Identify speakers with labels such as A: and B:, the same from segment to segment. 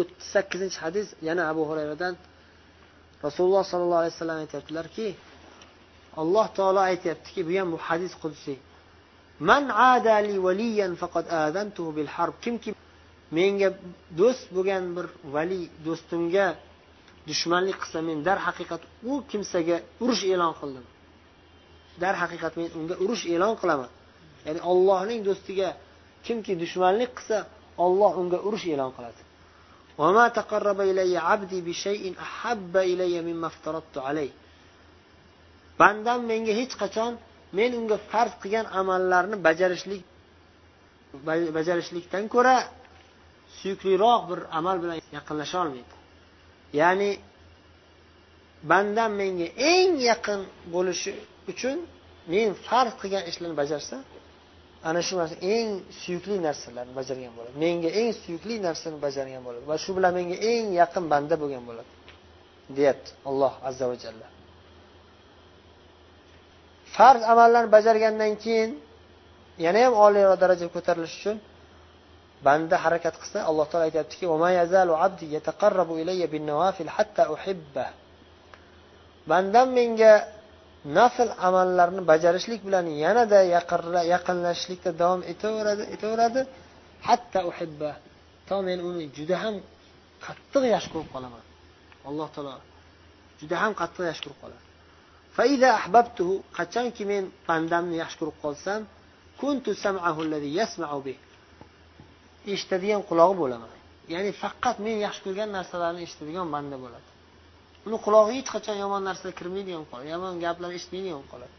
A: o'ttiz sakkizinchi hadis yana abu hurayradan rasululloh sollallohu alayhi vasallam aytyaptilarki alloh taolo aytyaptiki bu ham bu hadis qudsiy man adali valiyan faqad adantuhu bil harb. Kimki menga do'st bo'lgan bir vali do'stimga dushmanlik qilsa men darhaqiqat u kimsaga urush e'lon qildim. Darhaqiqat men unga urush e'lon qilaman. Ya'ni ollohning do'stiga kimki dushmanlik qilsa olloh unga urush e'lon qiladi. وما تقرب إلي عبدي بشيء أحب إلي مما افترضت عليه bandam menga hech qachon men unga farz qilgan amallarni bajarishlik bajarishlikdan ko'ra suyukliroq bir amal bilan yaqinlasha olmaydi ya'ni bandam menga eng yaqin bo'lishi uchun men farz qilgan ishlarni bajarsam ana shu narsa eng suyukli narsalarni bajargan bo'ladi. Menga eng suyukli narsani bajargan bo'ladi va shu bilan menga eng yaqin banda bo'lgan bo'ladi deyapti alloh azza va jalla. Farz amallarni bajargandan keyin yana ham oliyroq darajaga ko'tarilish uchun banda harakat qilsa alloh taolo aytyaptiki bandam menga nafl amallarni bajarishlik bilan yanada yaqinlashishlikda davom etaveradi etaveradi. Hatta uhibba to men uni juda ham qattiq yaxshi ko'rib qolaman. Alloh taolo juda ham qattiq yaxshi ko'rib qoladi. Qachonki men bandamni yaxshi ko'rib qolsam eshitadigan qulog'i bo'laman. Ya'ni faqat men yaxshi ko'rgan narsalarni eshitadigan banda bo'ladi. Uni qulog'iga hech qachon yomon narsa kirmaydigan qoladi. Yomon gaplar eshitmaydi ham qoladi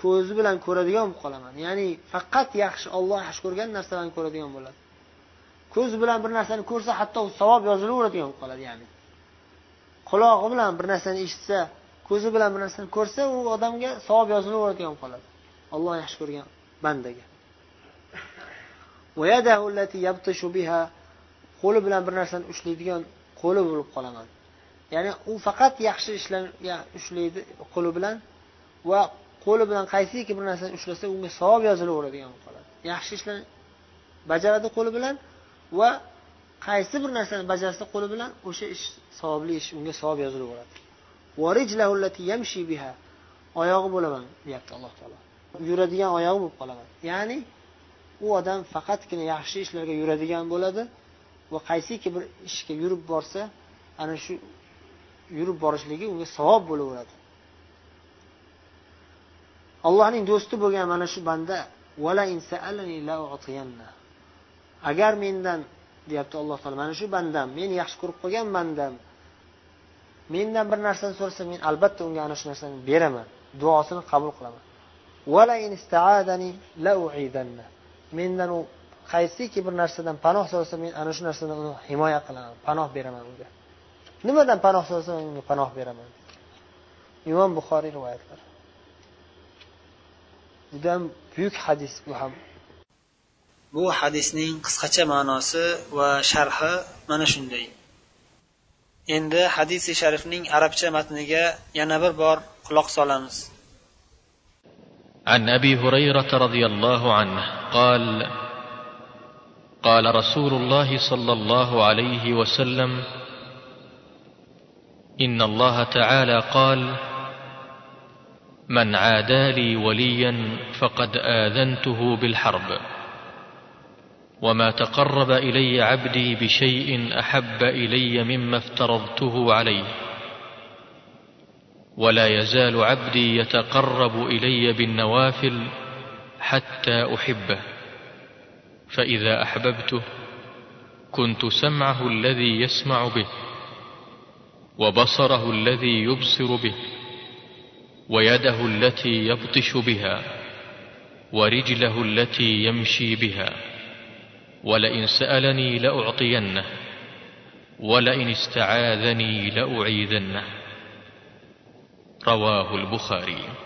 A: ko'zi bilan ko'radigan bo'lib qolaman. Ya'ni faqat yaxshi olloh yaxshi ko'rgan narsalarni ko'radigan bo'ladi. Ko'zi bilan bir narsani ko'rsa hatto savob yozilaveradigan bo'lib qoladi ya'ni. Qulog'i bilan bir narsani eshitsa ko'zi bilan bir narsani ko'rsa u odamga savob yozilaveradigan bo'lib qoladi. Olloh yaxshi ko'rgan bandaga. Qo'li bilan bir narsani ushlaydigan qo'li bo'lib qolaman. Ya'ni u faqat yaxshi ishlarga ushlaydi qo'li bilan va qo'li bilan qaysiki bir narsani ushlasa unga savob yozilaveradigan bo'lib qoladi. Yaxshi ishlarni bajaradi qo'li bilan va qaysi bir narsani bajarsa qo'li bilan o'sha ish savobli ish unga savob yozilaveradi oyog'i bo'laman deyapti alloh taolo. Yuradigan oyog'i bo'lib qolaman. Ya'ni u odam faqatgina yaxshi ishlarga yuradigan bo'ladi va qaysiki bir ishga yurib borsa ana shu yurib borishligi unga savob bo'laveradi. Allohning do'sti bo'lgan mana shu banda agar mendan deyapti alloh taolo mana shu bandam meni yaxshi ko'rib qolgan bandam mendan bir narsani so'rasa men albatta unga ana shu narsani beraman duosini qabul qilaman. Mendan u qaysiki bir narsadan panoh so'rasa men ana shu narsadan uni himoya qilaman panoh beraman unga nimadan panoh so'rasa unga panoh beraman imom buxoriy rivoyatlari judayam buyuk hadis bu ham bu hadisning qisqacha ma'nosi va sharhi mana shunday endi hadisi sharifning arabcha matniga yana bir bor quloq solamiz
B: عن ابي هريره رضي الله عنه قال قال رسول الله صلى الله عليه وسلم إن الله تعالى قال من عادى لي وليا فقد آذنته بالحرب وما تقرب إلي عبدي بشيء أحب إلي مما افترضته عليه ولا يزال عبدي يتقرب إلي بالنوافل حتى أحبه. فإذا أحببته كنت سمعه الذي يسمع به وبصره الذي يبصر به ويده التي يبطش بها ورجله التي يمشي بها ولئن سألني لأعطينه ولئن استعاذني لأعيذنه رواه البخاري